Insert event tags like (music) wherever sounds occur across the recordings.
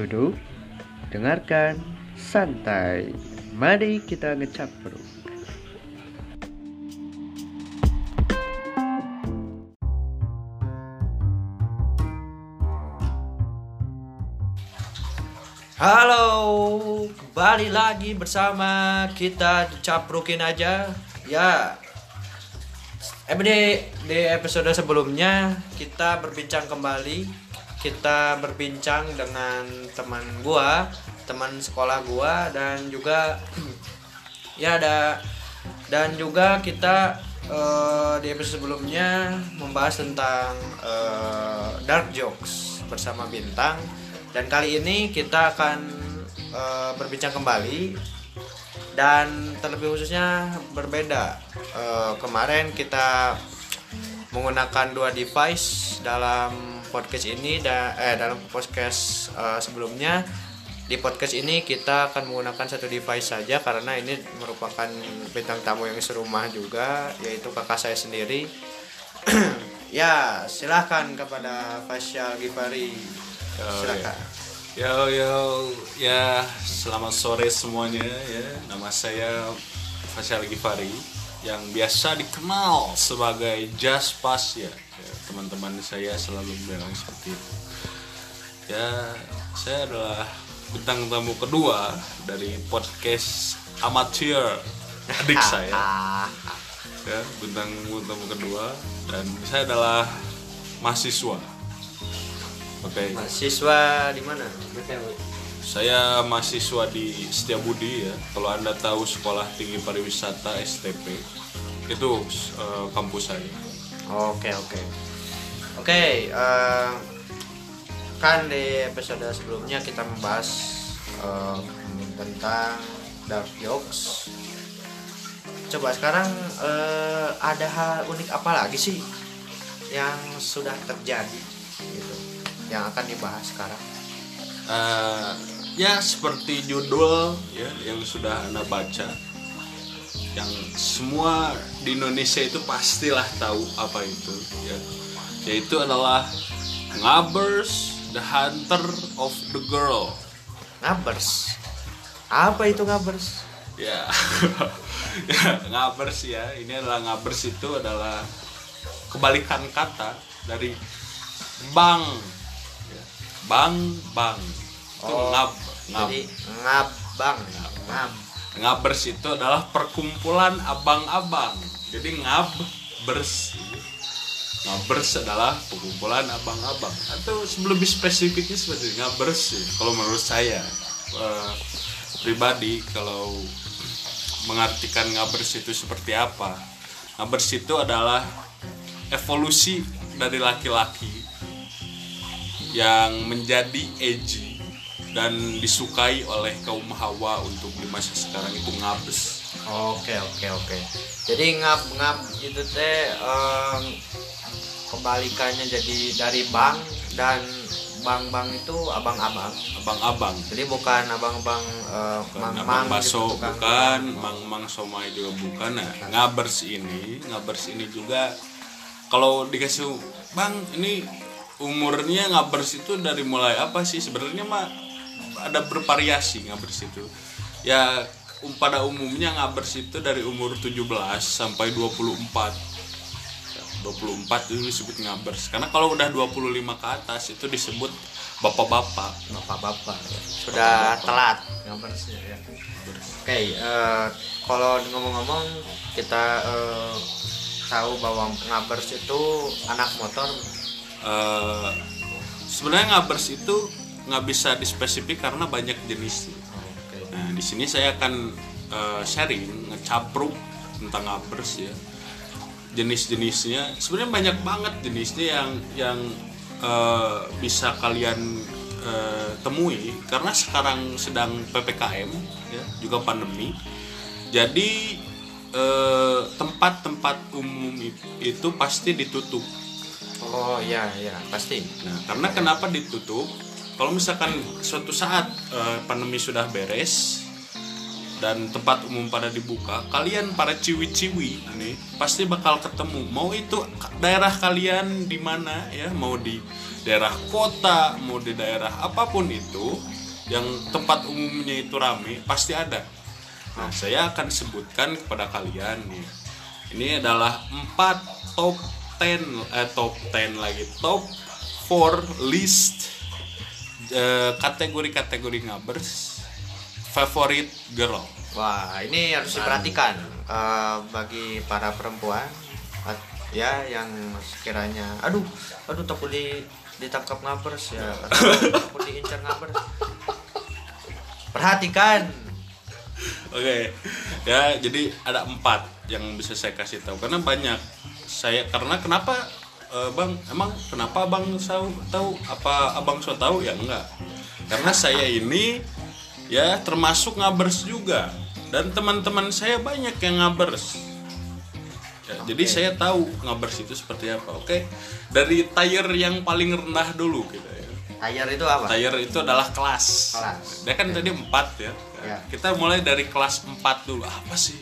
Duduk, dengarkan, santai. Mari kita ngecapruk. Halo, kembali lagi bersama kita caprukin aja. Ya, di, di episode sebelumnya kita berbincang kembali. Kita berbincang dengan teman gua, teman sekolah gua dan juga (clears throat) ya ada dan juga kita eh, di episode sebelumnya membahas tentang eh, dark jokes bersama bintang. Dan kali ini kita akan eh, berbincang kembali. Dan terlebih khususnya berbeda Eh, kemarin kita menggunakan dua device dalam podcast ini dan eh dalam podcast eh, sebelumnya di podcast ini kita akan menggunakan satu device saja karena ini merupakan bintang tamu yang serumah juga yaitu kakak saya sendiri. (clears throat) Ya silahkan kepada Fasyal Gifari silakan. Yo yo. Ya selamat sore semuanya ya. Nama saya Fasyal Gifari yang biasa dikenal sebagai Just Pass ya, Ya, teman-teman saya selalu bilang seperti itu. Ya saya adalah bintang tamu kedua dari podcast amatir adik (laughs) saya. Ya bintang tamu kedua. Dan saya adalah mahasiswa. Oke. Mahasiswa di mana Saya mahasiswa di Setiabudi ya. Kalau Anda tahu Sekolah Tinggi Pariwisata STP, itu eh, kampus saya. Oke oke oke eh, kan di episode sebelumnya kita membahas eh, tentang dark jokes. Coba sekarang eh, ada hal unik apa lagi sih yang sudah terjadi gitu yang akan dibahas sekarang? Eh, ya seperti judul ya yang sudah Anda baca. Yang semua di Indonesia itu pastilah tahu apa itu ya. Yaitu adalah Ngabers the Hunter of the Girl. Ngabers. Apa itu ngabers? ya. (laughs) Ya, ngabers ya. Ini adalah ngabers itu adalah kebalikan kata dari bang Ya, bang bang itu Oh, ngab ngab. Jadi ngabang, ngab. ngabers itu adalah perkumpulan abang-abang. Jadi ngabers. Ngabers adalah perkumpulan abang-abang. Atau lebih spesifiknya seperti ngabers ya, kalau menurut saya. Eh, pribadi kalau mengartikan ngabers itu seperti apa? Ngabers itu adalah evolusi dari laki-laki yang menjadi edgy dan disukai oleh kaum hawa untuk di masa sekarang itu ngabes. Oke oke oke. Jadi ngab ngab itu teh em, kebalikannya jadi dari bang dan bang bang itu abang-abang. abang-abang. Jadi bukan abang-abang eh, bukan mang abang mang baso gitu, bukan. Mang mang somai juga bukan. Nah ngabers ini ngabers ini juga kalau dikasih bang ini umurnya ngabers itu dari mulai apa sih? Sebenarnya mah ada bervariasi ngabers itu ya um, pada umumnya ngabers itu dari umur 17 sampai 24 24 itu disebut ngabers. Karena kalau udah 25 ke atas itu disebut bapak-bapak. Bapak-bapak. Sudah telat. Ngabersnya ya. Oke, eh, kalau ngomong-ngomong kita eh, tahu bahwa ngabers itu anak motor. Eh, sebenarnya ngabers itu nggak bisa dispesifik karena banyak jenis. Oke. Nah di sini saya akan eh, sharing ngecapruk tentang ngabers ya jenis-jenisnya. Sebenarnya banyak banget jenisnya yang yang eh, bisa kalian eh, temui karena sekarang sedang ppkm ya juga pandemi. Jadi eh, tempat-tempat umum i- itu pasti ditutup. Oh iya iya pasti. Nah, karena kenapa ditutup? Kalau misalkan suatu saat eh, pandemi sudah beres dan tempat umum pada dibuka, kalian para ciwi-ciwi ini pasti bakal ketemu. Mau itu daerah kalian di mana ya, mau di daerah kota mau di daerah apa pun itu yang tempat umumnya itu rame pasti ada. Nah saya akan sebutkan kepada kalian nih. Ini adalah empat top 10 eh top 10 lagi top 4 list kategori-kategori ngabers favorit girl Wah, ini harus diperhatikan eh, bagi para perempuan at- ya yang sekiranya aduh, aduh takut di ditangkap ngabers ya, atau (laughs) takut diincar ngabers. Perhatikan. Oke, ya jadi ada empat yang bisa saya kasih tahu karena banyak saya karena kenapa eh, bang emang kenapa bang tahu tahu apa abang so tahu ya enggak karena saya ini ya termasuk ngabers juga dan teman-teman saya banyak yang ngabers ya, jadi saya tahu ngabers itu seperti apa oke dari tire yang paling rendah dulu gitu ya Tayar itu apa? Tire itu adalah kelas. Kelas. Dia kan tadi empat ya. Ya. Kita mulai dari kelas 4 dulu. Apa sih?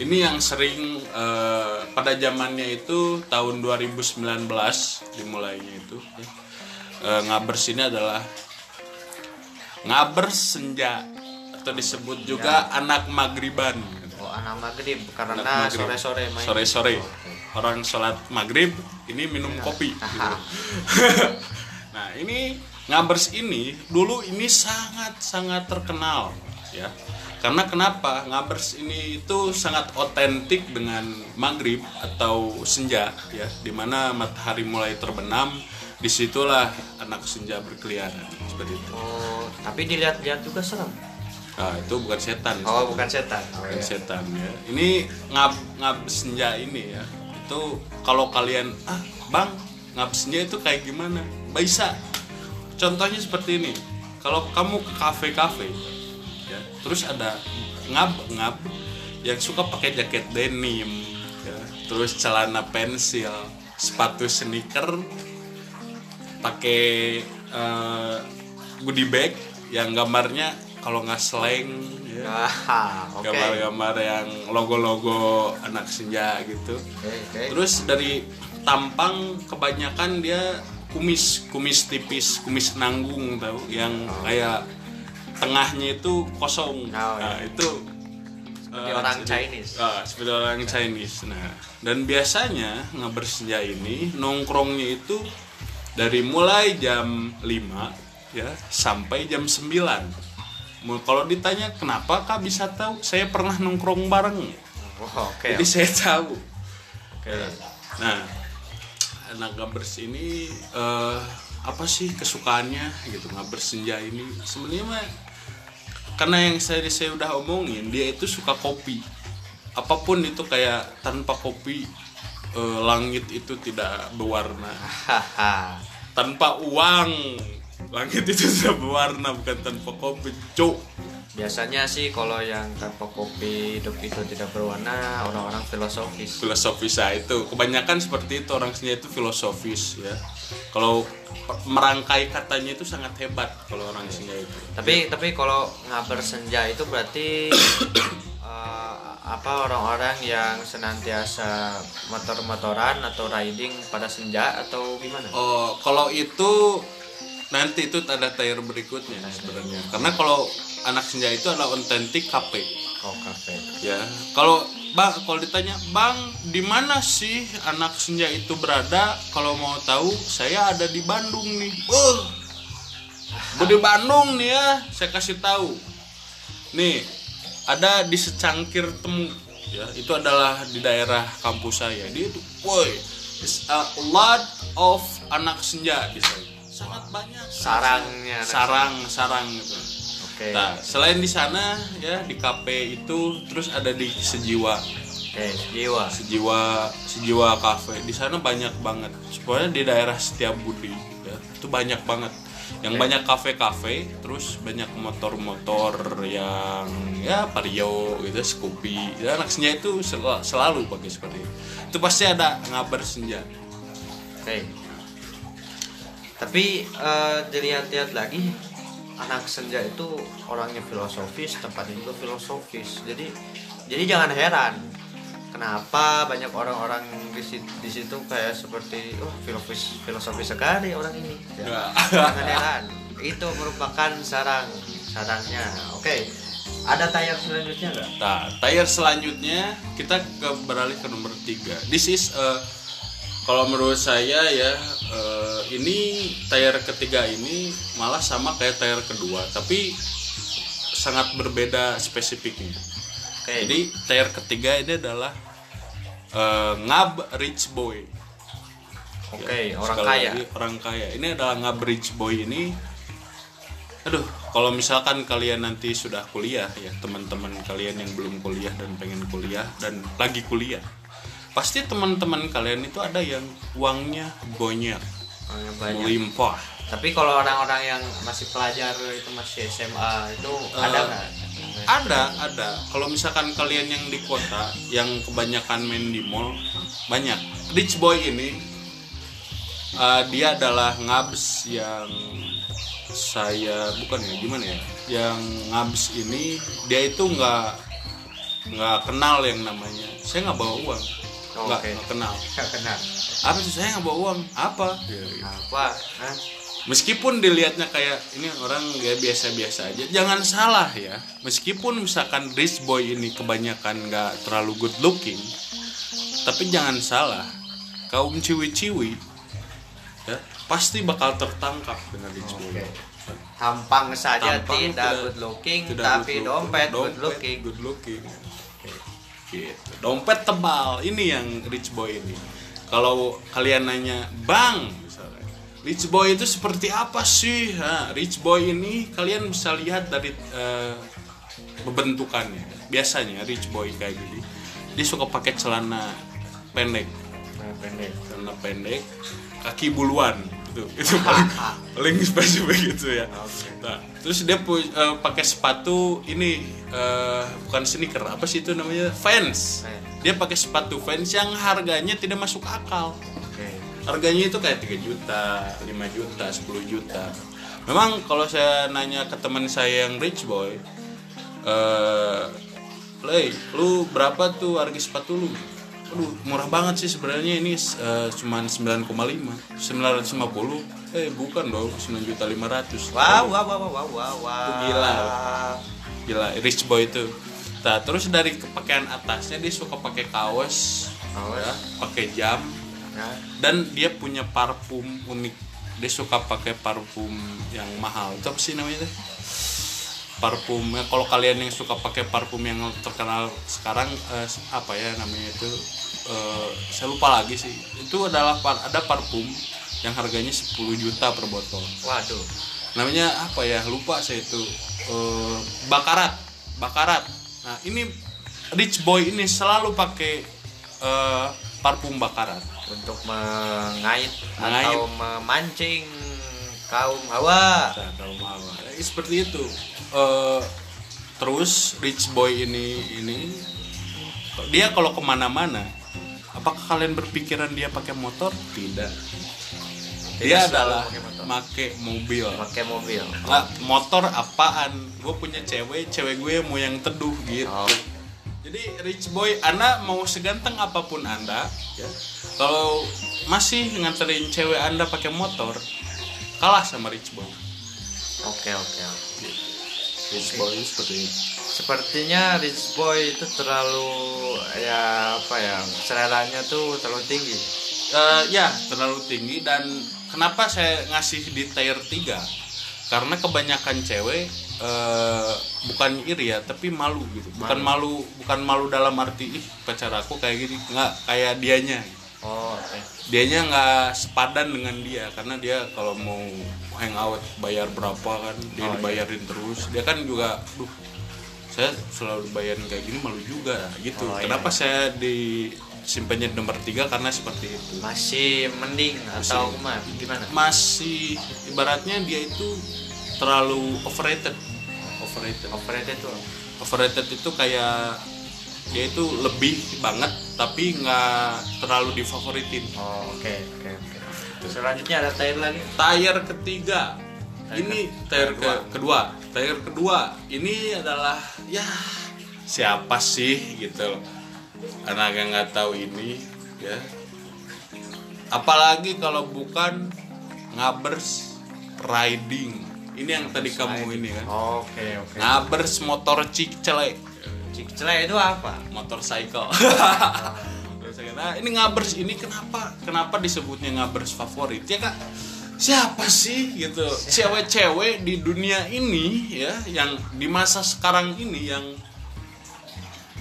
Ini yang sering eh, pada zamannya itu tahun 2019 dimulainya itu. ya. Eh, ngabers ini adalah ngabers senja atau disebut juga anak magriban. Oh, anak maghrib karena Anak maghrib. sore-sore main. Sore-sore. Orang sholat maghrib ini minum kopi. (laughs) gitu. (laughs) nah ini ngabers ini dulu ini sangat sangat terkenal ya. Karena kenapa ngabers ini itu sangat otentik dengan maghrib atau senja ya, di mana matahari mulai terbenam. Di situlah anak senja berkeliaran seperti itu. Oh, tapi dilihat-lihat juga serem. Nah itu bukan setan. Oh, bukan setan. Oh, Bukan iya. setan ya. Ini ngab ngab senja ini ya. Itu kalau kalian ah bang ngab senja itu kayak gimana? Bisa. Contohnya seperti ini. Kalau kamu ke kafe-kafe ya, terus ada ngab ngab yang suka pakai jaket denim, ya, terus celana pensil, sepatu sneaker, pakai eh, goodie bag yang gambarnya kalau nggak slang ya, Ah, oke. gambar-gambar yang logo-logo anak senja gitu. Oke, oke. Terus dari tampang kebanyakan dia kumis, kumis tipis, kumis nanggung tahu yang kayak tengahnya itu kosong. Oh, nah, iya. itu Seperti eh, orang jadi- Chinese. Ah, seperti orang Chinese. Nah, dan biasanya ngebersenja ini nongkrongnya itu dari mulai jam 5 ya sampai jam 9. Mu- Kalau ditanya kenapa kak bisa tahu? Saya pernah nongkrong bareng. Oh, oke. Jadi saya tahu. Oke. Nah, anak gabers ini eh, apa sih kesukaannya gitu ngabers senja ini? Sebenarnya mah karena yang saya saya udah omongin dia itu suka kopi. Apa pun itu kayak tanpa kopi eh, langit itu tidak berwarna. (laughs) Tanpa uang langit itu (laughs) tidak berwarna bukan tanpa kopi. Cuk. Biasanya sih kalau yang tanpa kopi hidup itu tidak berwarna orang-orang filosofis. filosofis ah, itu kebanyakan seperti itu orang senja itu filosofis ya kalau merangkai katanya itu sangat hebat kalau orang senja itu Tapi tapi kalau ngabar senja itu berarti (coughs) eh, apa orang-orang yang senantiasa motor-motoran atau riding pada senja atau gimana? oh kalau itu nanti itu ada tier berikutnya sebenarnya karena kalau anak senja itu adalah otentik KP Oh, kafe. ya kalau bang kalau ditanya bang di mana sih anak senja itu berada? Kalau mau tahu saya ada di Bandung nih. Uh di Bandung nih ya saya kasih tahu. Nih ada di secangkir temu. Ya itu adalah di daerah kampus saya. Dia itu woi is a lot of anak senja di sana. Sangat banyak. Sarangnya. sarang sarang gitu Oke. Nah, selain di sana ya di kafe itu terus ada di Sejiwa. Oke, jiwa. Sejiwa Sejiwa Cafe. Di sana banyak banget. Pokoknya di daerah Setiabudi ya. Itu banyak banget. Yang banyak kafe-kafe, terus banyak motor-motor yang ya Vario gitu, Scoopy. Ya, anak senja itu sel- selalu pakai seperti itu. Itu pasti ada ngabar senja. Oke. Tapi eh, dilihat-lihat lagi anak senja itu orangnya filosofis, tempatnya juga filosofis. Jadi jadi jangan heran kenapa banyak orang-orang di situ, di situ kayak seperti oh filosofis filosofi sekali orang ini ya. Jangan heran itu merupakan sarang sarangnya oke ada tayar selanjutnya nggak Nah, tayar selanjutnya kita ke beralih ke nomor tiga. This is uh, kalau menurut saya ya uh, ini tayar ketiga ini malah sama kayak tayar kedua, tapi sangat berbeda spesifiknya. oke Jadi tayar ketiga ini adalah uh, ngab rich boy. oke Ya, orang kaya lagi, orang kaya. Ini adalah ngab rich boy ini. Aduh, kalau misalkan kalian nanti sudah kuliah ya, teman-teman kalian yang belum kuliah dan pengen kuliah dan lagi kuliah, pasti teman-teman kalian itu ada yang uangnya banyak, Orangnya banyak melimpah. tapi kalau orang-orang yang masih pelajar itu masih SMA itu ada nggak Ada, ada. Kalau misalkan kalian yang di kota, yang kebanyakan main di mall, banyak. Rich boy ini, uh, dia adalah ngabs yang saya bukan ya gimana ya, yang ngabs ini dia itu nggak nggak kenal yang namanya. Saya nggak bawa uang, Oh, nggak nggak kenal. nggak kenal Apa sih saya nggak bawa uang? Apa? Ya, gitu. apa Hah? Meskipun dilihatnya kayak ini orang ya biasa-biasa aja, jangan salah ya. Meskipun misalkan rich boy ini kebanyakan nggak terlalu good looking, tapi jangan salah, kaum ciwi-ciwi ya pasti bakal tertangkap dengan rich boy. Tampang saja Tampang tidak good looking tidak tapi good dompet, looking. good looking good looking. Gitu. Dompet tebal, ini yang rich boy ini. Kalau kalian nanya, bang, misalnya, rich boy itu seperti apa sih? Nah, rich boy ini kalian bisa lihat dari bentukannya. Biasanya rich boy kayak gini, dia suka pakai celana pendek, Nah, pendek celana pendek, kaki buluan. Itu, itu paling (laughs) paling spesifik gitu ya. Nah, terus dia eh, pakai sepatu ini eh, bukan sneaker, apa sih itu namanya? Vans. Dia pakai sepatu Vans yang harganya tidak masuk akal. Harganya itu kayak 3 juta, 5 juta, 10 juta. Memang kalau saya nanya ke teman saya yang rich boy, eh Lei, lu berapa tuh harga sepatu lu? Aduh, murah banget sih sebenarnya ini eh, cuman 9,5, 950. Eh, bukan dong, 9 juta 500. wow wow wow wow wow wow gila. Gila, rich boy itu. Nah, terus dari pakaian atasnya dia suka pakai kaos, Kaos. ya, pakai jam, Nah, dan dia punya parfum unik dia suka pakai parfum yang mahal itu apa sih namanya teh parfum ya, kalau kalian yang suka pakai parfum yang terkenal sekarang eh, apa ya namanya itu eh, saya lupa lagi sih. Itu adalah par- ada parfum yang harganya 10 juta per botol. Waduh. Namanya apa ya? Lupa saya itu. Eh, bakarat. Bakarat. Nah ini rich boy ini selalu pakai eh, parfum bakarat. Untuk mengait Mengait. atau memancing kaum hawa. Nah, kaum hawa. Eh, seperti itu. Eh, terus rich boy ini ini dia kalau ke mana-mana apakah kalian berpikiran dia pakai motor? Tidak. Dia Tidak selalu adalah pakai make mobil. Pakai mobil. Nggak, motor apaan? Gue punya cewek cewek gue mau yang teduh gitu. Oh. jadi rich boy anda mau seganteng apa pun anda ya kalau masih nganterin cewek anda pakai motor kalah sama rich boy oke oke oke. rich boy seperti itu sepertinya rich boy itu terlalu ya apa ya seleranya tuh terlalu tinggi. Eh, ya terlalu tinggi dan kenapa saya ngasih di tier 3 karena kebanyakan cewek eh, bukan iri ya tapi malu gitu. Bukan malu bukan malu dalam arti ih pacar aku kayak gini. Nggak kayak dianya oh oke. Dianya nggak sepadan dengan dia karena dia kalau mau hangout bayar berapa kan dia Oh, iya. dibayarin terus. Dia kan juga duh saya selalu bayarin kayak gini malu juga gitu. Oh, iya. kenapa saya di simpannya di nomor tiga? Karena seperti itu. Masih mending atau gimana? Gimana? Masih ibaratnya dia itu terlalu overrated. Overrated. Overrated tuh. Overrated itu kayak dia itu lebih banget tapi nggak terlalu difavoritin oh oke oke oke selanjutnya ada tayar lagi Tayar ketiga. Tayar ini ke- tayar kedua. ke kedua. Tayar kedua ini adalah ya siapa sih gitu loh. anak yang nggak tahu ini ya apalagi kalau bukan ngabers riding ini yang tadi kamu ini kan Oke, oke. ngabers motor cikcele Cikcele itu apa? motorcycle. (laughs) Nah ini ngabers ini kenapa? Kenapa disebutnya ngabers favorit? Ya kak siapa sih? Gitu. Cewek-cewek di dunia ini ya yang di masa sekarang ini yang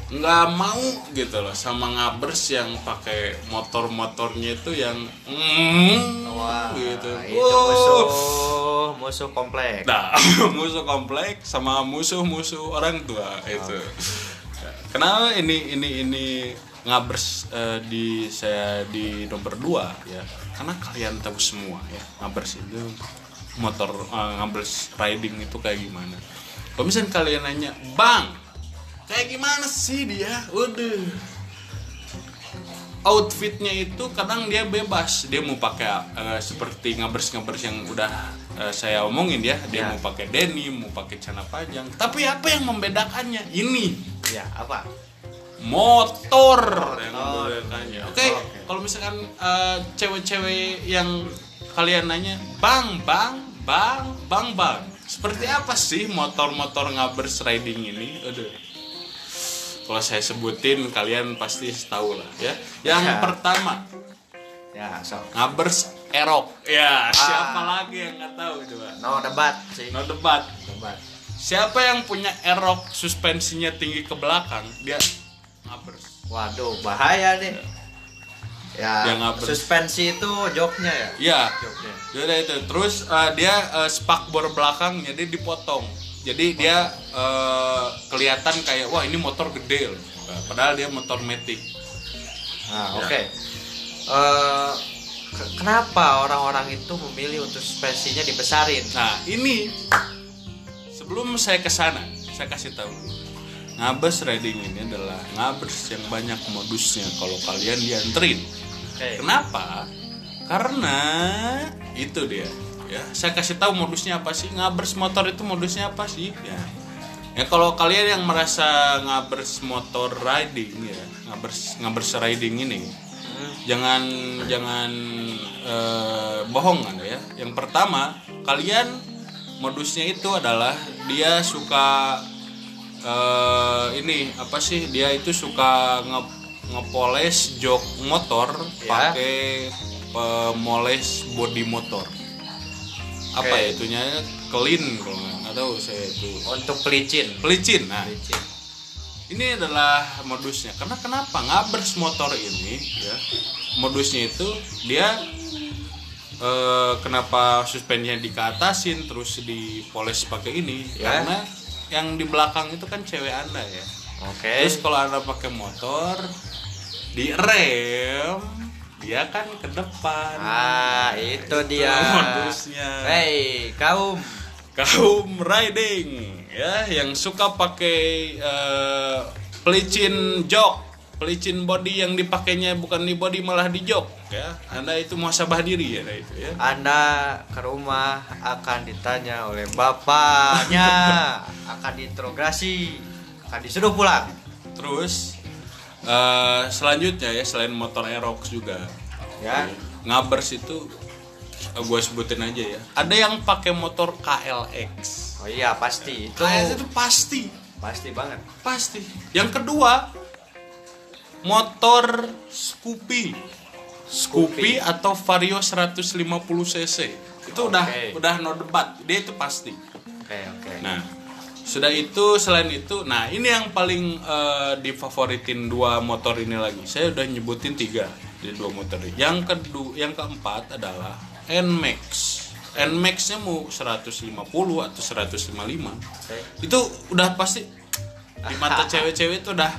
nggak mau gitu loh sama ngabers yang pakai motor-motornya itu yang mm, Wah, gitu itu Wow. musuh (laughs) musuh komplek. Nah, musuh komplek sama musuh-musuh orang tua itu. Kenapa ini ini ini ngabers eh, di saya di nomor dua ya? Karena kalian tahu semua ya ngabers itu motor eh, ngabers riding itu kayak gimana. Kalau misalnya kalian nanya, bang, kayak gimana sih dia? Udah, outfitnya itu kadang dia bebas. Dia mau pakai eh, seperti ngabers ngabers yang udah eh, saya omongin ya. Dia Ya. mau pakai denim mau pakai celana panjang. Tapi apa yang membedakannya? Ini. Ya, apa? motor. Yang Motor. membedakannya. Oke Oke. kalau misalkan eh, cewek-cewek yang kalian nanya bang bang bang bang bang. Seperti apa sih motor-motor ngabers riding ini? Aduh kalau saya sebutin kalian pasti tahu lah ya yang Ya. pertama Ya, so. ngabers erok ya siapa lagi yang nggak tahu coba No debat sih. no debat Debat. siapa yang punya erok suspensinya tinggi ke belakang dia ngabers Waduh, bahaya nih. Ya, Yang ngabers. suspensi itu joknya ya? ya Joknya. Yaudah itu terus eh, dia eh, spakbor belakang jadi dipotong jadi dia eh, kelihatan kayak wah ini motor gede loh padahal dia motor matic Nah, oke. Eh, ke- kenapa orang-orang itu memilih untuk suspensinya dibesarin? Nah ini sebelum saya ke sana, saya kasih tahu. Ngabers riding ini adalah ngabers yang banyak modusnya kalau kalian dianterin. Oke. Kenapa? Karena itu dia. Ya, saya kasih tahu modusnya apa sih? Ngabers motor itu modusnya apa sih? Ya. Ya kalau kalian yang merasa ngabers motor riding ya, ngabers ngabers riding ini jangan jangan eh, bohong anda ya. Yang pertama, kalian modusnya itu adalah dia suka eh, ini apa sih? Dia itu suka nge ngepoles jok motor Ya. pakai pemoles body motor. Apa ya itunya? Clean kalau nggak nggak tahu saya itu. Untuk pelicin. Pelicin. Nah, Pelicin. ini adalah modusnya karena kenapa ngabers motor ini ya modusnya itu dia eh, kenapa suspensinya dikeatasin terus dipoles pakai ini Ya. karena yang di belakang itu kan cewek anda ya Oke. terus kalau anda pakai motor direm dia kan ke depan Ah, itu dia. modusnya Hei, kaum. kaum riding ya yang suka pakai eh, pelicin jok pelicin body yang dipakainya bukan di body malah di jok ya anda itu muhasabah diri ya nah itu ya Anda ke rumah akan ditanya oleh bapaknya, akan diinterogasi, akan disuruh pulang. terus eh, selanjutnya ya selain motor Aerox juga Ya. ngabers itu gue sebutin aja ya ada yang pakai motor KLX Oh iya, pasti. Itu KLX itu pasti pasti banget. Pasti. Yang kedua, motor Scoopy. Scoopy atau Vario 150 cc. Itu udah Oke. udah no debat. Dia itu pasti. Oke, oke. Nah, sudah itu selain itu, nah ini yang paling eh, difavoritin dua motor ini lagi. Saya udah nyebutin tiga di dua motor ini. Yang kedua, yang keempat adalah Nmax. Nmax-nya mau 150 atau 155 Oke. itu udah pasti di mata (laughs) cewek-cewek itu udah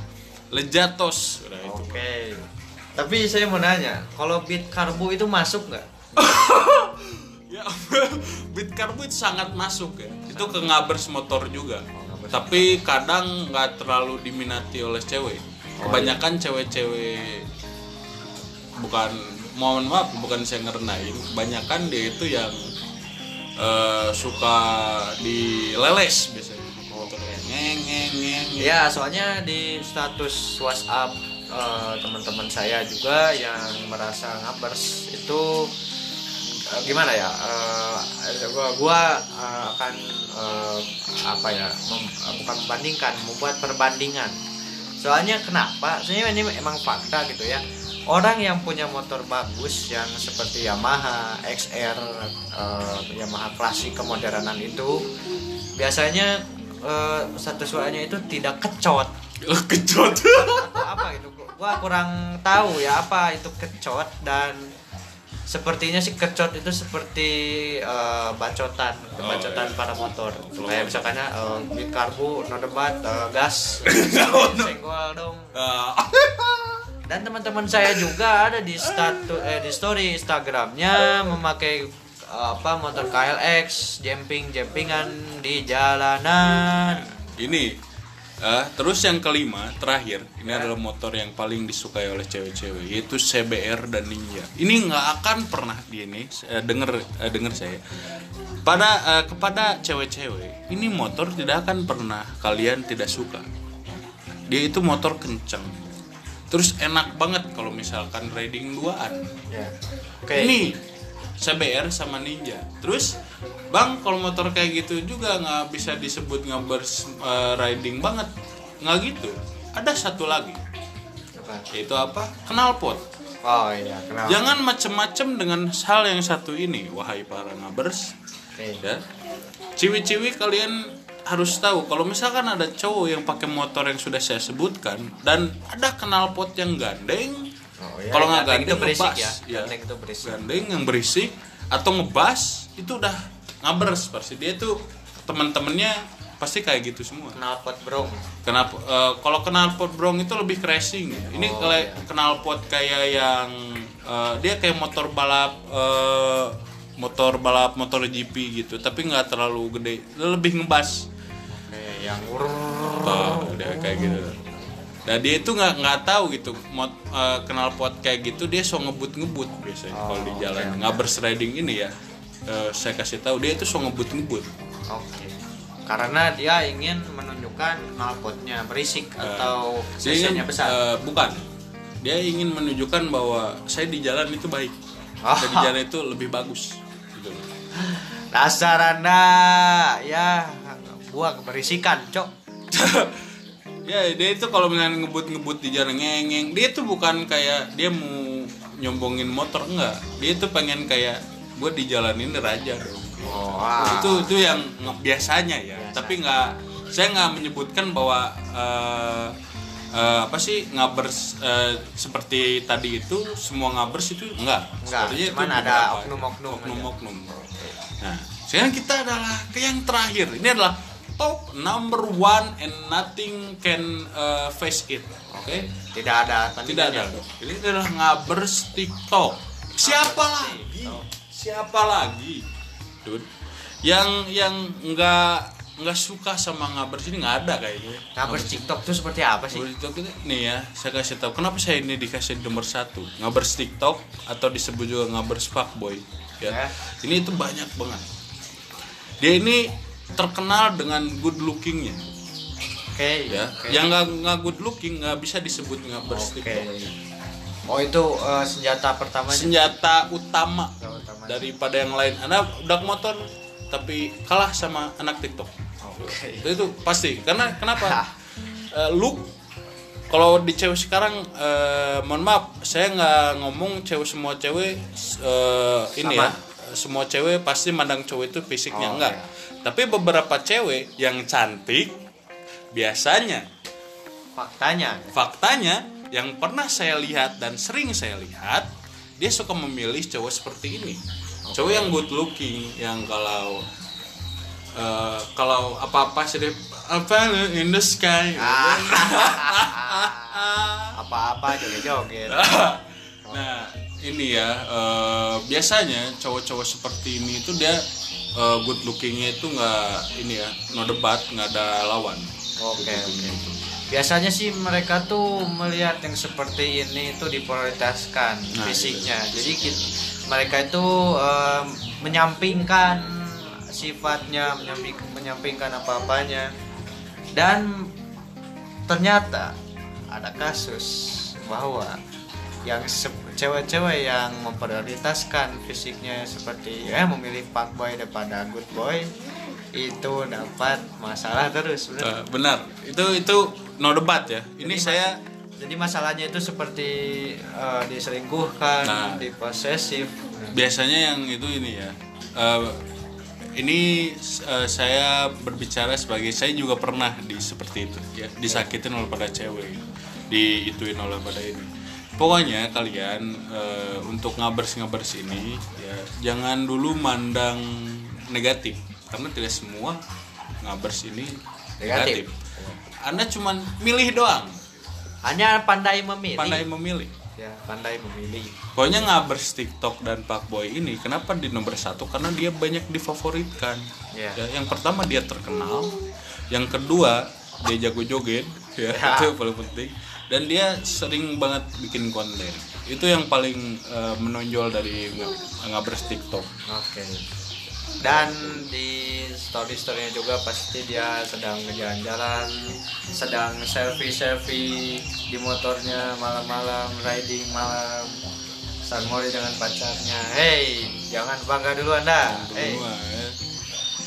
lejatos udah itu Oke. Tapi saya mau nanya, kalau beat karbu itu masuk nggak? (laughs) ya (laughs) beat karbu itu sangat masuk ya. Itu ke ngabers motor juga. Ngabers tapi kadang nggak terlalu diminati oleh cewek. Kebanyakan cewek-cewek bukan mohon maaf bukan saya ngerendahin kebanyakan dia itu yang eh, suka dileles biasanya. Motornya ngeng ngeng ngeng ngeng. Ya, soalnya di status WhatsApp eh, teman-teman saya juga yang merasa ngabers itu gimana ya? Eh, gua gua eh, akan eh, apa ya? Mem- bukan membandingkan membuat perbandingan. Soalnya kenapa? Sebenarnya ini emang fakta gitu ya. Orang yang punya motor bagus yang seperti Yamaha XR eh, Yamaha klasik kemodernan itu biasanya eh, status WA-nya itu tidak kecot. Oh, kecot. Atau apa gitu gua kurang tahu ya apa itu kecot dan sepertinya sih kecot itu seperti eh, bacotan Oh, bacotan iya. para motor. Kayak misalkannya eh, di karbu no debat eh, gas. (laughs) Senggol dong. Ah, dan teman-teman saya juga ada di status eh, di story Instagramnya memakai eh, apa motor KLX jumping jumpingan di jalanan. Ini eh, terus yang kelima terakhir ini adalah motor yang paling disukai oleh cewek-cewek yaitu CBR dan Ninja. Ini nggak akan pernah di ini eh, denger eh, denger saya. Pada eh, kepada cewek-cewek ini motor tidak akan pernah kalian tidak suka. Dia itu motor kencang terus enak banget kalau misalkan riding duaan. Ya. Oke ini CBR sama Ninja. Terus Bang kalau motor kayak gitu juga nggak bisa disebut ngabers eh, riding banget. Nggak gitu. Ada satu lagi Apa? yaitu apa? Knalpot. oh iya kenal Jangan macem-macem dengan hal yang satu ini, wahai para ngabers. Oke. Ya. Ciwi-ciwi kalian harus tahu kalau misalkan ada cowok yang pakai motor yang sudah saya sebutkan dan ada knalpot yang gandeng Oh, iya, kalau nggak gandeng gandeng itu berisik ngebas. ya. Iya. Gandeng itu berisik. gandeng yang berisik atau ngebas itu udah ngabers pasti dia tuh teman-temannya pasti kayak gitu semua. Knalpot brong. Kenapa eh, kalau knalpot brong itu lebih crashing. Ini Oh, kalau iya. knalpot kayak yang eh, dia kayak motor balap eh, motor balap motor GP gitu. Tapi nggak terlalu gede. Lebih ngebas. Kayak yang Oh, udah kayak gitu. Nah dia itu nggak nggak tahu gitu. Mod eh, kenal pot kayak gitu dia so ngebut ngebut biasanya Oh, kalau di jalan. oke. ngabers riding ini ya eh, saya kasih tahu dia itu so ngebut ngebut oke. Karena dia ingin menunjukkan knalpotnya berisik atau dia ingin cc-nya besar. eh, bukan. Dia ingin menunjukkan bahwa saya di jalan itu baik. Oh. saya di jalan itu lebih bagus gitu. Dasar anda. Ya gua keberisikan cok. (laughs) Ya dia itu kalau misalnya ngebut-ngebut di jalan ngengeng dia tuh bukan kayak dia mau nyombongin motor enggak. Dia tuh pengen kayak gue di jalan ini raja dong. Oh, wah. itu itu yang biasanya ya. Tapi nggak saya nggak menyebutkan bahwa eh, eh, apa sih ngabers eh, seperti tadi itu semua ngabers itu enggak Enggak, cuman ada beberapa. oknum-oknum oknum-oknum. Nah sekarang kita adalah ke yang terakhir. Ini adalah top number one and nothing can uh, face it. Oke? Tidak ada tidak ada. Ini adalah ngabers TikTok. Siapa lagi siapa lagi? Dude yang yang nggak nggak suka sama ngabers ini nggak ada kayaknya. Ngabers TikTok itu seperti apa sih? Ngabers TikTok itu nih ya saya kasih tahu. Kenapa saya ini dikasih nomor satu? Ngabers TikTok atau disebut juga ngabers fuckboy ya. Ya. ini itu banyak banget. Dia ini terkenal dengan good lookingnya. Oke ya oke. yang nggak nggak good looking nggak bisa disebut ngabers Oke. TikTok oh itu eh, senjata pertamanya? Senjata utama Senjata utama. daripada yang lain. Anda udah motor tapi kalah sama anak TikTok. Oke. Itu, itu pasti. Karena kenapa? Eh, look kalau di cewek sekarang eh, mohon maaf saya nggak ngomong cewek semua cewek eh, ini Sama. ya semua cewek pasti mandang cowok itu fisiknya. Oh, enggak iya. tapi beberapa cewek yang cantik biasanya faktanya. faktanya yang pernah saya lihat dan sering saya lihat dia suka memilih cowok seperti ini. Cowok yang good looking yang kalau eh, kalau apa apa sih apa in the sky. (laughs) Apa-apa joget-joget. (laughs) Nah ini ya eh, biasanya cowok-cowok seperti ini itu dia eh, good lookingnya itu nggak ini ya no debat nggak ada lawan. Oke oke biasanya sih mereka tuh melihat yang seperti ini itu diprioritaskan Nah, fisiknya. Jadi kit- mereka itu em, menyampingkan sifatnya menyamping- menyampingkan apa-apanya. Dan ternyata ada kasus bahwa yang cewek-cewek yang memprioritaskan fisiknya seperti ya memilih fuckboy daripada good boy itu dapat masalah terus bener. Eh, benar. Itu itu no debat ya ini Jadi saya Jadi masalahnya itu seperti eh, diselingkuhkan, Nah. diposesif. biasanya yang itu ini ya eh, ini eh, saya berbicara sebagai saya juga pernah di seperti itu ya disakitin oleh pada cewek diituin oleh pada ini pokoknya kalian eh, untuk ngabers ngabers ini ya jangan dulu mandang negatif karena tidak semua ngabers ini Negatif. negatif, anda cuman milih doang Hanya pandai memilih. pandai memilih Ya, pandai memilih. Pokoknya ngabers TikTok dan Pak Boy ini kenapa di nomor satu karena dia banyak difavoritkan. Ya. Ya, yang pertama dia terkenal, yang kedua dia jago joget, ya, Ya. itu yang paling penting. Dan dia sering banget bikin konten. Itu yang paling eh, menonjol dari ng- ngabers TikTok. Oke. Dan di story-storynya juga pasti dia sedang jalan-jalan, sedang selfie-selfie di motornya malam-malam, riding malam, sarmori dengan pacarnya. Hey, jangan bangga dulu anda. Hey. Ya.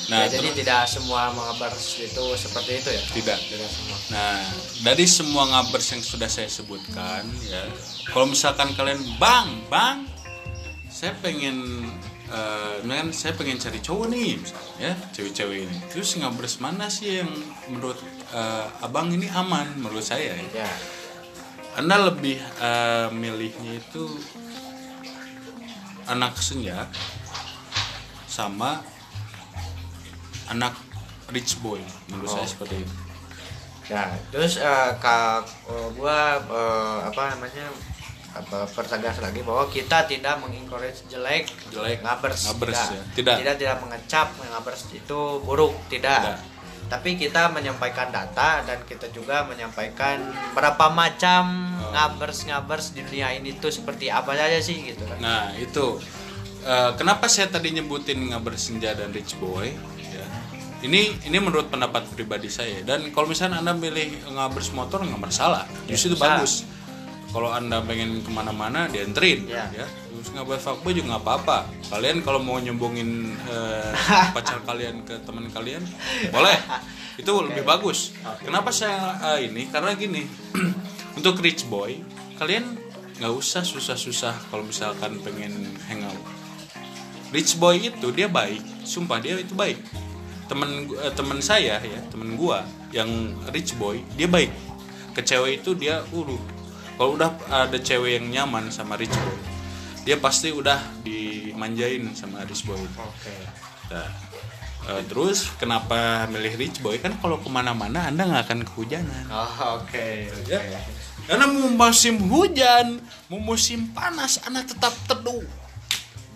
Nah, Nah, jadi terus- tidak semua mengabers itu seperti itu ya? tidak. Tidak semua. Nah, dari semua ngabers yang sudah saya sebutkan, ya, kalau misalkan kalian, bang, bang, saya pengen, eh, kan saya pengen cari cowok nih, misalnya, ya, cewek-cewek ini. Terus ngabers mana sih yang menurut eh, abang ini aman, menurut saya? Ya. Ya. Anda lebih eh, milihnya itu anak senja sama anak rich boy, menurut saya Oh. seperti itu. Ya, terus eh, kak eh, gua eh, apa namanya apa pertegas lagi bahwa kita tidak mengencourage jelek Jelek, ngabers, ngabers, tidak. ya. Tidak. tidak tidak mengecap ngabers itu buruk tidak. Tidak. tapi kita menyampaikan data dan kita juga menyampaikan berapa macam Oh. ngabers ngabers di dunia ini tuh seperti apa saja sih gitu kan Nah itu Eh, kenapa saya tadi nyebutin ngabar senja dan rich boy? Ya. Ini ini menurut pendapat pribadi saya dan kalau misalnya anda milih ngabers motor nggak masalah, justru itu bagus. Kalau anda pengen ke mana-mana dianterin, Ya. ya. Terus ngabers fuckboy juga nggak apa-apa. Kalian kalau mau nyombongin eh, (laughs) pacar kalian ke teman kalian, boleh. Itu lebih bagus. Kenapa saya eh, ini? Karena gini, (clears throat) untuk rich boy, kalian nggak usah susah-susah kalau misalkan pengen hangout rich boy itu dia baik sumpah dia itu baik temen eh, temen saya ya temen gua yang rich boy dia baik ke cewek itu dia uru kalau udah ada cewek yang nyaman sama rich boy dia pasti udah dimanjain sama rich boy. Oke. Nah, eh, terus kenapa milih rich boy? Kan kalau ke mana-mana anda nggak akan kehujanan. Oh, oke ya. oke. karena mau musim hujan mau musim panas anda tetap teduh.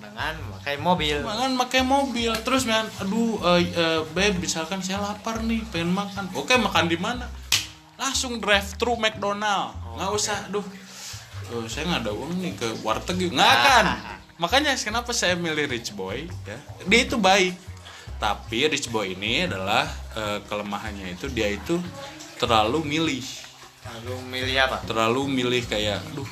Dengan pakai mobil. Makan pakai mobil. Terus man, aduh eh eh, beb misalkan saya lapar nih pengen makan. Oke makan di mana langsung drive thru McDonald. Nggak usah aduh eh, saya nggak ada uang nih ke warteg yuk." nggak akan. (laughs) Makanya kenapa saya milih rich boy? Ya. Dia itu baik. Tapi rich boy ini adalah eh, kelemahannya itu dia itu terlalu milih. Lalu milih apa? Terlalu milih kayak aduh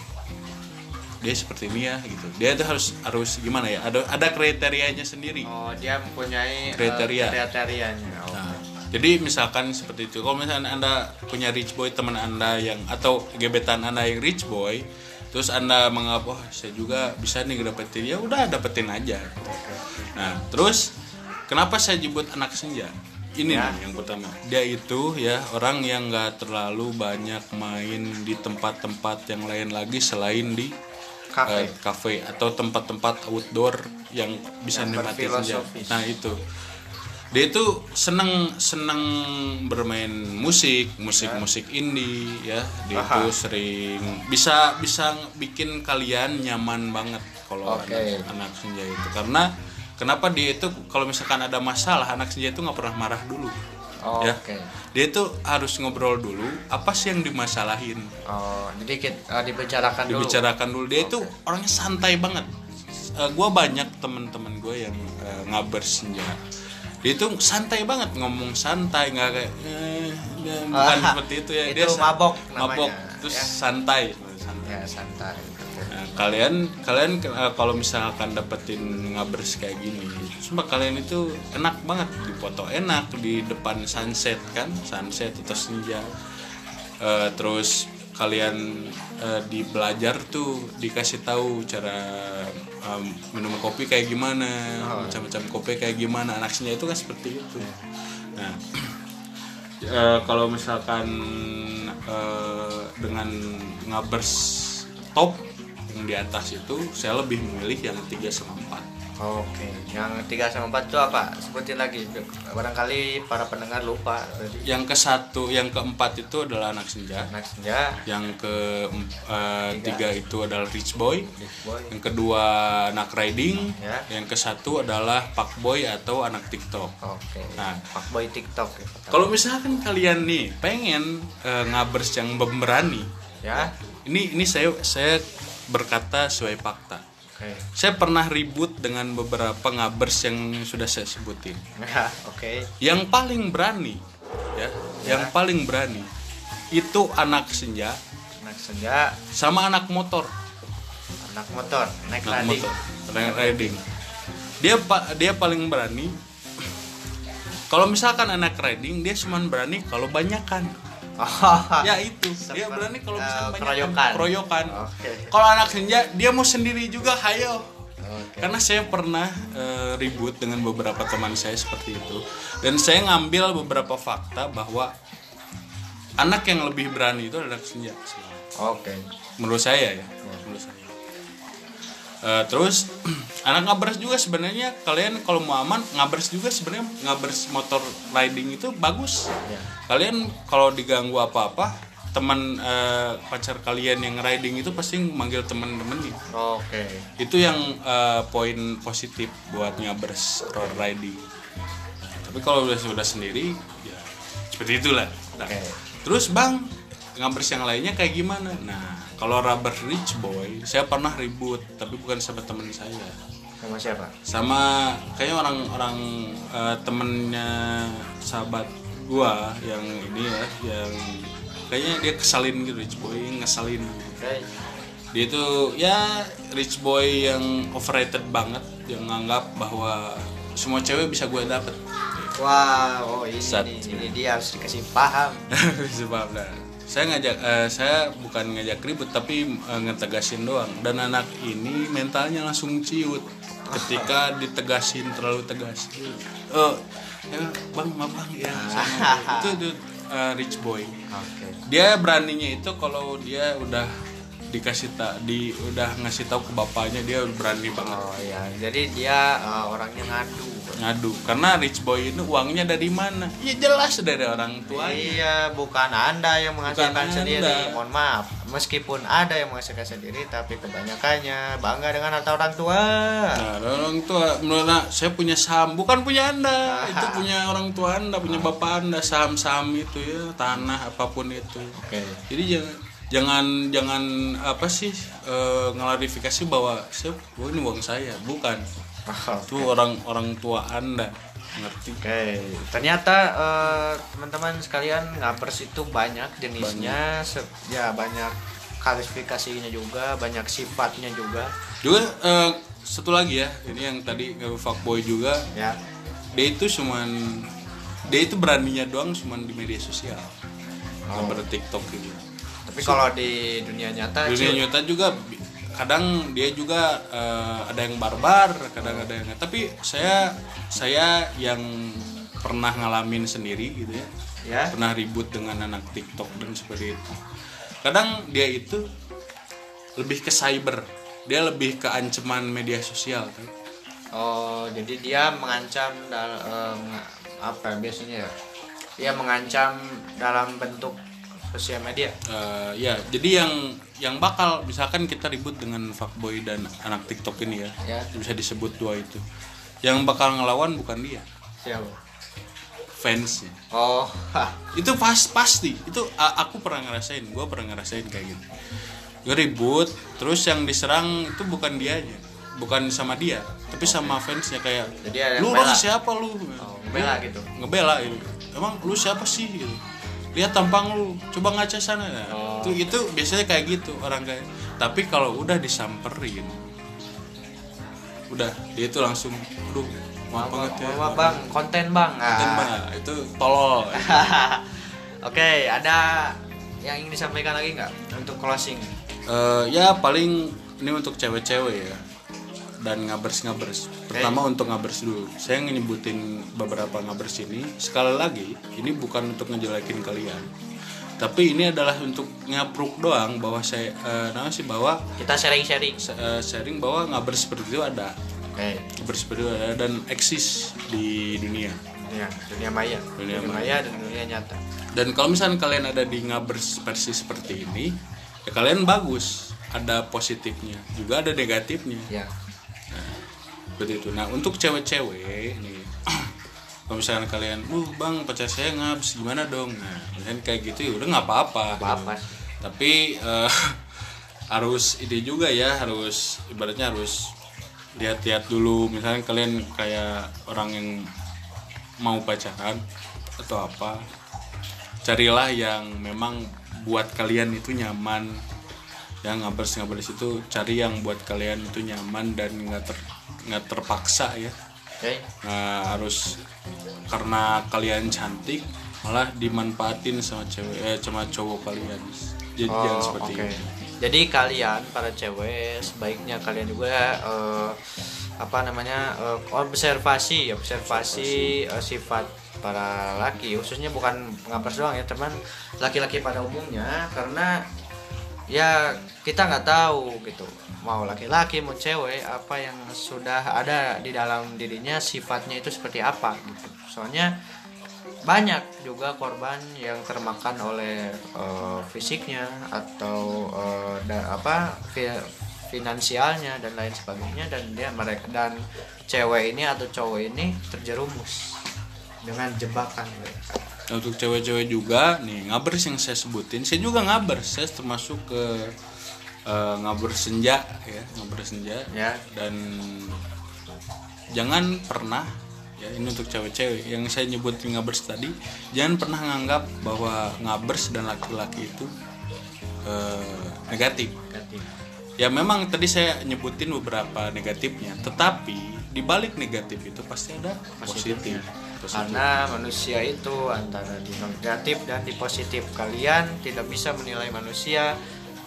dia seperti ini ya gitu. Dia itu harus harus gimana ya ada ada kriterianya sendiri. Oh, dia mempunyai eh, Kriteria. kriterianya. Oh. Jadi misalkan seperti itu. Kalau misalnya anda punya rich boy teman anda yang atau gebetan anda yang rich boy terus anda menganggap wah saya juga bisa nih dapetin ya udah dapetin aja. Nah terus kenapa saya jemput anak senja? Ini Ya. nih yang pertama. Dia itu ya orang yang nggak terlalu banyak main di tempat-tempat yang lain lagi selain di Cafe. eh, cafe atau tempat-tempat outdoor yang bisa Yang nikmatin senja. nah itu dia itu seneng seneng bermain musik musik musik indie ya. Dia Aha. itu sering bisa bisa bikin kalian nyaman banget kalau Oke. anak, anak senja itu. Karena kenapa dia itu kalau misalkan ada masalah anak senja itu nggak pernah marah dulu. Oh, ya. Oke. dia itu harus ngobrol dulu apa sih yang dimasalahin? Oh, jadi kita eh, dibicarakan dulu. dibicarakan dulu. Dia itu orangnya santai banget. Gue banyak temen-temen gue yang uh, ngabar senja. dia itu santai banget ngomong santai nggak kayak eh, ya, bukan Ah, seperti itu ya itu sa- mabok namanya, mabok terus ya. santai santai ya santai Nah, kalian kalian eh, kalau misalkan dapetin ngabers kayak gini, cuma kalian itu enak banget dipoto enak di depan sunset kan, sunset atau senja. Eh, terus kalian eh, di belajar tuh dikasih tahu cara em, minum kopi kayak gimana, macam-macam kopi kayak gimana. Anak senja itu kan seperti itu. Nah, (clears throat) Eh, kalau misalkan eh, dengan ngabers top yang di atas itu saya lebih memilih yang 3 sama 4 Oke, yang 3 sama 4 itu apa? Sebutin lagi. Barangkali para pendengar lupa yang ke satu yang keempat itu adalah anak senja Anak senja, yang ke eh, tiga itu adalah rich boy Big Boy. yang kedua anak riding Ya. yang ke satu adalah pak boy atau anak tiktok Oke. Nah. Pak Boy TikTok ya. kalau misalkan kalian nih pengen eh, ngabers yang pemberani ya. ini ini saya saya berkata sesuai fakta Oke. saya pernah ribut dengan beberapa ngabers yang sudah saya sebutin Ya, oke. yang paling berani ya, yang paling berani itu anak senja Anak senja, sama anak motor anak motor, naik anak riding. motor anak riding dia dia paling berani kalau misalkan anak riding dia cuma berani kalau banyakan Oh, (laughs) ya itu dia Seperti, berani kalau eh, misalkan banyakan keroyokan. keroyokan Oke. kalau anak senja dia mau sendiri juga hayo Oke. karena saya pernah eh, ribut dengan beberapa teman saya seperti itu dan saya ngambil beberapa fakta bahwa anak yang lebih berani itu adalah senja Oke. menurut saya ya menurut saya Eh, terus (clears throat) anak ngabers juga sebenarnya. Kalian kalau mau aman ngabers juga sebenarnya. Ngabers motor riding itu bagus. Ya. kalian kalau diganggu apa-apa teman eh, pacar kalian yang riding itu pasti manggil teman-temannya. Oke. itu yang eh, poin positif buat ngabers road riding. Tapi kalau udah sudah sendiri ya seperti itulah. Nah, Oke. terus bang ngabers yang lainnya kayak gimana? Nah kalau rubber rich boy saya pernah ribut tapi bukan sama teman saya Sama siapa? sama kayaknya orang-orang eh, temennya sahabat gua yang ini ya yang kayaknya dia kesalin gitu rich boy ngesalin Oke. dia itu ya rich boy yang overrated banget yang nganggap bahwa semua cewek bisa gue dapet Wah, oh ini, Sat. ini, ini dia harus dikasih paham. (laughs) sebab nah, saya ngajak eh, saya bukan ngajak ribut tapi eh, ngetegasin doang. Dan anak ini mentalnya langsung ciut. Ketika ditegasin terlalu tegas. Oh ya bang maaf bang. Ya (laughs) itu, itu eh, rich boy. Oke. dia beraninya itu kalau dia udah dikasih tak di udah ngasih tahu ke bapaknya dia berani banget Oh ya, jadi dia uh, orangnya ngadu. ngadu karena rich boy ini uangnya dari mana ya jelas dari orang tuanya Iya, bukan Anda yang menghasilkan Bukan sendiri. Anda. Mohon maaf. Meskipun ada yang menghasilkan sendiri, tapi kebanyakannya bangga dengan harta orang tua. Nah, orang tua menurut saya punya saham, bukan punya anda, itu punya orang tua anda, punya bapak anda, saham-saham itu ya, tanah apa pun itu. Oke. Jadi jangan jangan jangan apa sih eh, ngelarifikasi bahwa saya, oh ini uang saya, bukan. Itu orang orang tua anda, ngerti? Oke, ternyata eh, teman-teman sekalian ngabers itu banyak jenisnya, se- ya banyak klasifikasinya juga, banyak sifatnya juga, Juga eh, satu lagi ya, ini yang tadi fuckboy juga, ya. dia itu cuman dia itu beraninya doang cuman di media sosial, oh. TikTok gitu. Tapi kalau di dunia nyata, dunia Cil, nyata juga kadang dia juga eh, ada yang barbar kadang ada yang tapi saya saya yang pernah ngalamin sendiri gitu ya. Ya, pernah ribut dengan anak TikTok dan seperti itu. Kadang dia itu lebih ke cyber. Dia lebih ke ancaman media sosial kan. Oh jadi dia mengancam dal- eh, menga- apa ya biasanya ya? Dia mengancam dalam bentuk sosial media. Eh, ya jadi yang yang bakal misalkan kita ribut dengan fuckboy dan anak TikTok ini ya Ya. bisa disebut dua itu yang bakal ngelawan bukan dia Siapa? fansnya Oh, hah. (laughs) itu pas pasti itu aku pernah ngerasain gue pernah ngerasain kayak gitu gue ribut terus yang diserang itu bukan dianya bukan sama dia tapi sama fansnya kayak Jadi lu bela." orang siapa lu Oh, ngebela gitu. ngebela gitu emang lu siapa sih gitu lihat tampang lu. Coba ngaca sana. Nah, Oh. itu itu biasanya kayak gitu orang kayak. Tapi kalau udah disamperin udah dia itu langsung aduh maaf banget ya. Wah, bang. Konten bang. Konten, Ah. Bang. itu tolol. (laughs) Oke ada yang ingin disampaikan lagi nggak untuk closing? Eh, ya paling ini untuk cewek-cewek ya dan ngabers-ngabers. Pertama untuk ngabers dulu. Saya nyebutin beberapa ngabers ini. Sekali lagi ini bukan untuk ngejelekin kalian. Tapi ini adalah untuk nyapruk doang bahwa saya eh, nah sih bahwa kita sharing-sharing. Eh, sharing bahwa ngabers seperti itu ada. Oke. Ngabers seperti itu ada dan eksis di dunia. Ya dunia maya. Dunia dunia, maya. dan dunia nyata. Dan kalau misalnya kalian ada di ngabers versi seperti ini ya kalian bagus. Ada positifnya juga ada negatifnya. Ya seperti itu nah untuk cewek-cewek nih (clears throat) kalau misalnya kalian uh bang pacar saya ngabs gimana dong? Nah kayak gitu ya udah nggak apa-apa. Apa-apa. Tapi eh, (laughs) harus ide juga ya harus ibaratnya harus lihat-lihat dulu. Misalnya kalian kayak orang yang mau pacaran atau apa carilah yang memang buat kalian itu nyaman. Ya ngabers ngabers itu cari yang buat kalian itu nyaman dan nggak ter nggak terpaksa ya. Oke. Nggak harus karena kalian cantik malah dimanfaatin sama cewek eh, sama cowok kalian. Jadi Oh, jangan seperti oke. itu Jadi kalian para cewek sebaiknya kalian juga eh, apa namanya eh, observasi, observasi eh, sifat para laki. Khususnya bukan ngapers doang ya teman laki-laki pada umumnya. Karena ya kita nggak tahu gitu mau laki-laki mau cewek apa yang sudah ada di dalam dirinya sifatnya itu seperti apa gitu soalnya banyak juga korban yang termakan oleh eh, fisiknya atau eh, da- apa fi- finansialnya dan lain sebagainya dan dia mereka dan cewek ini atau cowok ini terjerumus dengan jebakan. Nah, untuk cewek-cewek juga nih ngabers yang saya sebutin saya juga ngabers saya termasuk ke eh, ngabers senja ya ngabers senja Ya. dan jangan pernah ya ini untuk cewek-cewek yang saya nyebutin ngabers tadi jangan pernah nganggap bahwa ngabers dan laki-laki itu eh, negatif ya memang tadi saya nyebutin beberapa negatifnya tetapi di balik negatif itu pasti ada positif, Positif. Karena manusia itu antara di negatif dan di positif. Kalian tidak bisa menilai manusia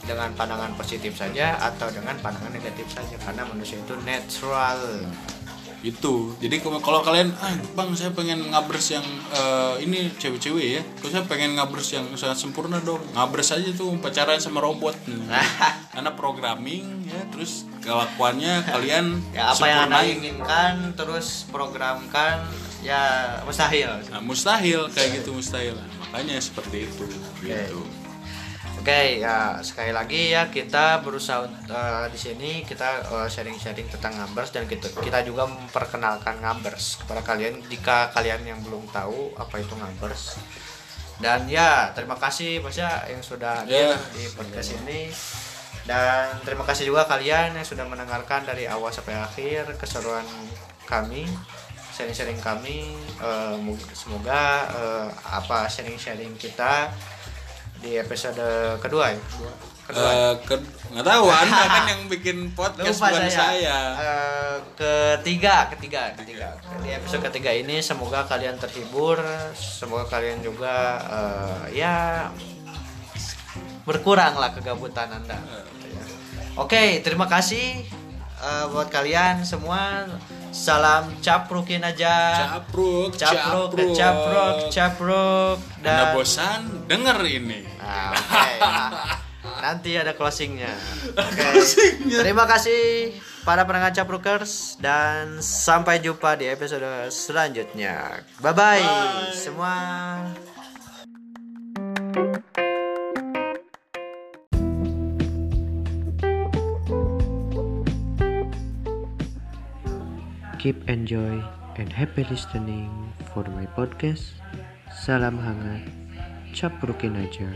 dengan pandangan positif saja atau dengan pandangan negatif saja karena manusia itu natural. itu. Jadi kalau kalian ah bang saya pengen ngabers yang eh, ini cewek-cewek ya. Kalau saya pengen ngabers yang sangat sempurna dong ngabers aja tuh pacaran sama robot. Nih (laughs) karena programming ya terus kelakuannya kalian Ya apa yang anda inginkan terus programkan ya mustahil. Nah, mustahil kayak gitu mustahil. Makanya seperti itu gitu Oke ya sekali lagi ya kita berusaha eh, di sini kita eh, sharing-sharing tentang Ngabers dan kita kita juga memperkenalkan Ngabers kepada kalian jika kalian yang belum tahu apa itu Ngabers. Dan ya terima kasih Mas ya yang sudah hadir Ya. di podcast ini dan terima kasih juga kalian yang sudah mendengarkan dari awal sampai akhir keseruan kami sharing-sharing kami mu- semoga eh, apa sharing-sharing kita di episode kedua ya? Kedua. Eh, ke- nggak tahu (laughs) anda kan yang bikin podcast lupa bukan saya, saya, Eh, ketiga ketiga ketiga. di episode ketiga ini semoga kalian terhibur semoga kalian juga eh, ya berkuranglah kegabutan anda. Oke terima kasih eh, buat kalian semua salam caprukin aja capruk capruk capruk capruk capruk anda dan bosan denger ini Nah, oke. (laughs) Nanti ada closingnya. Oke. Terima kasih para pendengar Caprukers dan sampai jumpa di episode selanjutnya. Bye bye, semua. Keep enjoy and happy listening for my podcast. Salam hangat, caprukin aja.